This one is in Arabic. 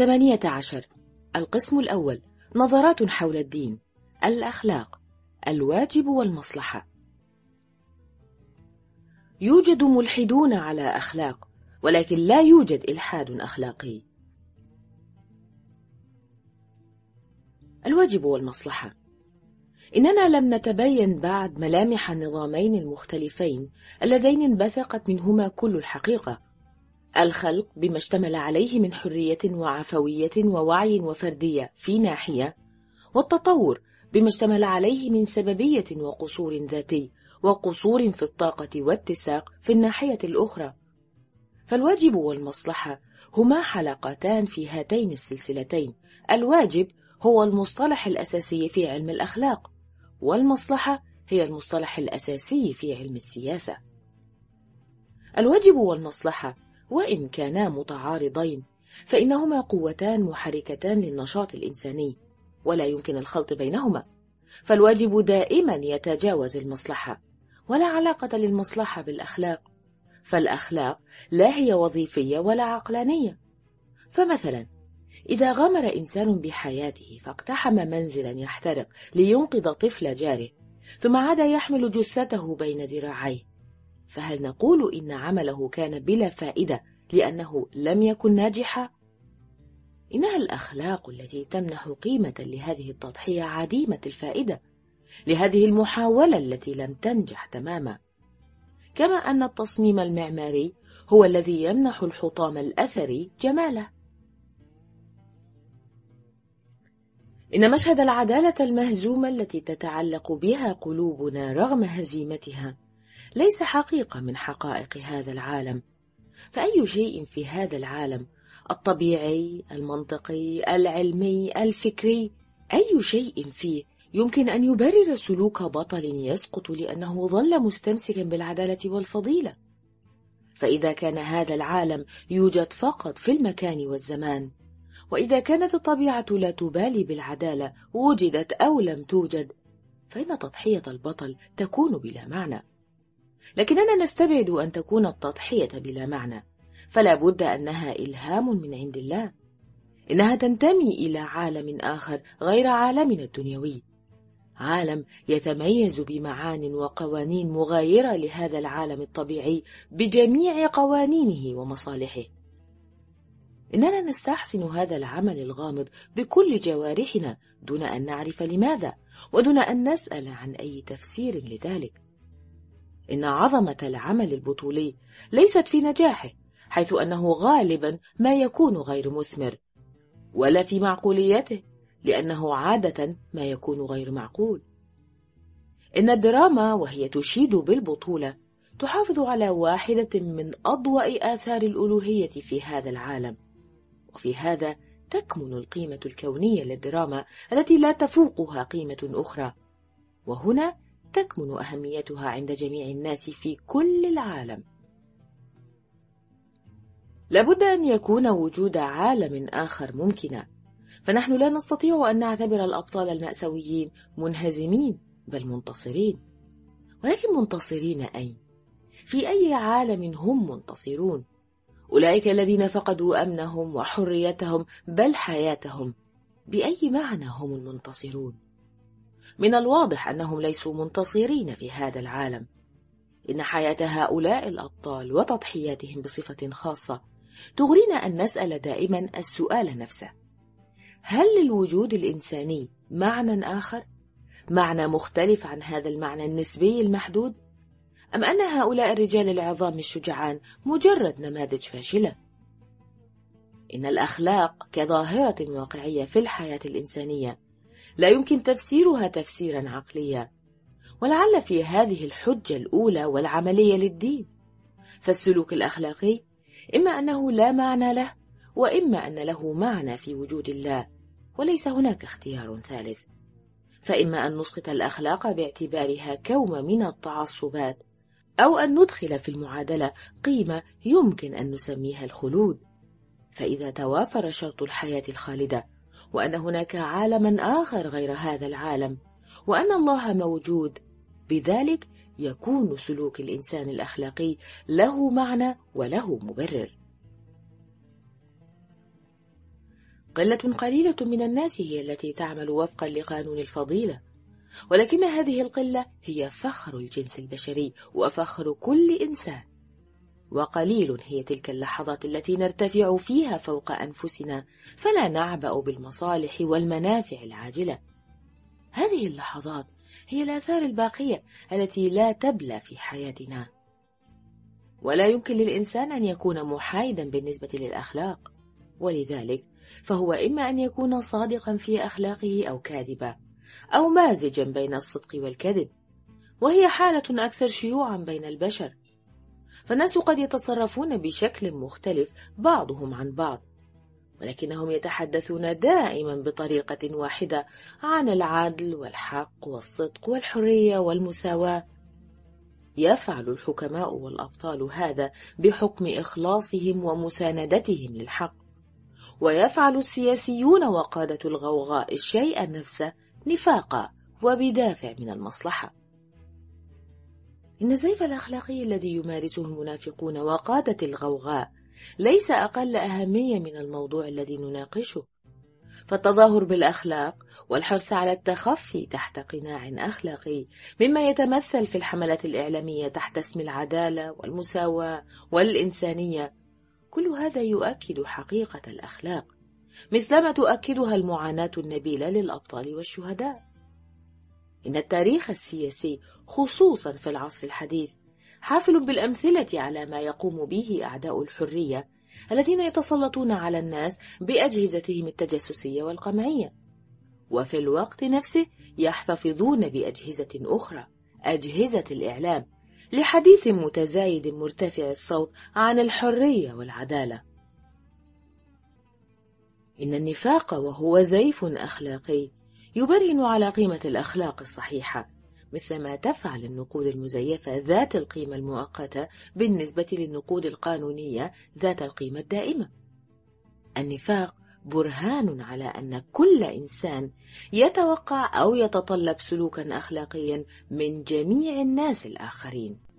ثمانية عشر. القسم الأول. نظرات حول الدين. الأخلاق. الواجب والمصلحة. يوجد ملحدون على أخلاق ولكن لا يوجد إلحاد أخلاقي. الواجب والمصلحة. إننا لم نتبين بعد ملامح النظامين المختلفين اللذين انبثقت منهما كل الحقيقة. الخلق بما اشتمل عليه من حرية وعفوية ووعي وفردية في ناحية والتطور بما اشتمل عليه من سببية وقصور ذاتي وقصور في الطاقة واتساق في الناحية الأخرى. فالواجب والمصلحة هما حلقتان في هاتين السلسلتين. الواجب هو المصطلح الأساسي في علم الأخلاق والمصلحة هي المصطلح الأساسي في علم السياسة. الواجب والمصلحة وإن كانا متعارضين فإنهما قوتان محركتان للنشاط الإنساني ولا يمكن الخلط بينهما. فالواجب دائما يتجاوز المصلحة ولا علاقة للمصلحة بالأخلاق. فالأخلاق لا هي وظيفية ولا عقلانية. فمثلا إذا غامر إنسان بحياته فاقتحم منزلا يحترق لينقذ طفل جاره ثم عاد يحمل جثته بين ذراعيه. فهل نقول إن عمله كان بلا فائدة لأنه لم يكن ناجحا؟ إنها الأخلاق التي تمنح قيمة لهذه التضحية عديمة الفائدة لهذه المحاولة التي لم تنجح تماما كما أن التصميم المعماري هو الذي يمنح الحطام الأثري جماله إن مشهد العدالة المهزومة التي تتعلق بها قلوبنا رغم هزيمتها ليس حقيقة من حقائق هذا العالم. فأي شيء في هذا العالم الطبيعي المنطقي العلمي الفكري أي شيء فيه يمكن أن يبرر سلوك بطل يسقط لأنه ظل مستمسكا بالعدالة والفضيلة. فإذا كان هذا العالم يوجد فقط في المكان والزمان وإذا كانت الطبيعة لا تبالي بالعدالة وجدت أو لم توجد فإن تضحية البطل تكون بلا معنى. لكننا نستبعد أن تكون التضحية بلا معنى فلا بد أنها إلهام من عند الله. إنها تنتمي إلى عالم آخر غير عالمنا الدنيوي. عالم يتميز بمعان وقوانين مغايرة لهذا العالم الطبيعي بجميع قوانينه ومصالحه. إننا نستحسن هذا العمل الغامض بكل جوارحنا دون أن نعرف لماذا ودون أن نسأل عن أي تفسير لذلك. إن عظمة العمل البطولي ليست في نجاحه حيث أنه غالبا ما يكون غير مثمر ولا في معقوليته لأنه عادة ما يكون غير معقول. إن الدراما وهي تشيد بالبطولة تحافظ على واحدة من أضوأ آثار الألوهية في هذا العالم. وفي هذا تكمن القيمة الكونية للدراما التي لا تفوقها قيمة أخرى. وهنا تكمن أهميتها عند جميع الناس في كل العالم لابد أن يكون وجود عالم آخر ممكنا فنحن لا نستطيع أن نعتبر الأبطال المأساويين منهزمين بل منتصرين ولكن منتصرين أين؟ في أي عالم هم منتصرون؟ أولئك الذين فقدوا أمنهم وحريتهم بل حياتهم بأي معنى هم المنتصرون؟ من الواضح أنهم ليسوا منتصرين في هذا العالم إن حياة هؤلاء الأبطال وتضحياتهم بصفة خاصة تغرينا أن نسأل دائما السؤال نفسه هل للوجود الإنساني معنى آخر؟ معنى مختلف عن هذا المعنى النسبي المحدود؟ أم أن هؤلاء الرجال العظام الشجعان مجرد نماذج فاشلة؟ إن الأخلاق كظاهرة واقعية في الحياة الإنسانية لا يمكن تفسيرها تفسيرا عقليا. ولعل في هذه الحجة الأولى والعملية للدين. فالسلوك الأخلاقي إما أنه لا معنى له وإما أن له معنى في وجود الله وليس هناك اختيار ثالث. فإما أن نسقط الأخلاق باعتبارها كوم من التعصبات أو أن ندخل في المعادلة قيمة يمكن أن نسميها الخلود. فإذا توافر شرط الحياة الخالدة وأن هناك عالما آخر غير هذا العالم وأن الله موجود. بذلك يكون سلوك الإنسان الأخلاقي له معنى وله مبرر. قلة قليلة من الناس هي التي تعمل وفقا لقانون الفضيلة ولكن هذه القلة هي فخر الجنس البشري وفخر كل إنسان. وقليل هي تلك اللحظات التي نرتفع فيها فوق أنفسنا فلا نعبأ بالمصالح والمنافع العاجلة. هذه اللحظات هي الآثار الباقية التي لا تبلى في حياتنا. ولا يمكن للإنسان أن يكون محايدا بالنسبة للأخلاق ولذلك فهو إما أن يكون صادقا في أخلاقه أو كاذبا أو مازجا بين الصدق والكذب. وهي حالة أكثر شيوعا بين البشر فالناس قد يتصرفون بشكل مختلف بعضهم عن بعض ولكنهم يتحدثون دائما بطريقة واحدة عن العدل والحق والصدق والحرية والمساواة. يفعل الحكماء والأبطال هذا بحكم إخلاصهم ومساندتهم للحق ويفعل السياسيون وقادة الغوغاء الشيء نفسه نفاقا وبدافع من المصلحة. إن الزيف الأخلاقي الذي يمارسه المنافقون وقادة الغوغاء ليس أقل أهمية من الموضوع الذي نناقشه. فالتظاهر بالأخلاق والحرص على التخفي تحت قناع أخلاقي مما يتمثل في الحملات الإعلامية تحت اسم العدالة والمساواة والإنسانية. كل هذا يؤكد حقيقة الأخلاق مثلما تؤكدها المعاناة النبيلة للأبطال والشهداء. إن التاريخ السياسي خصوصا في العصر الحديث حافل بالأمثلة على ما يقوم به أعداء الحرية الذين يتسلطون على الناس بأجهزتهم التجسسية والقمعية. وفي الوقت نفسه يحتفظون بأجهزة أخرى أجهزة الإعلام لحديث متزايد مرتفع الصوت عن الحرية والعدالة. إن النفاق وهو زيف أخلاقي يبرهن على قيمة الأخلاق الصحيحة مثلما تفعل النقود المزيفة ذات القيمة المؤقتة بالنسبة للنقود القانونية ذات القيمة الدائمة. النفاق برهان على أن كل إنسان يتوقع أو يتطلب سلوكا أخلاقيا من جميع الناس الآخرين.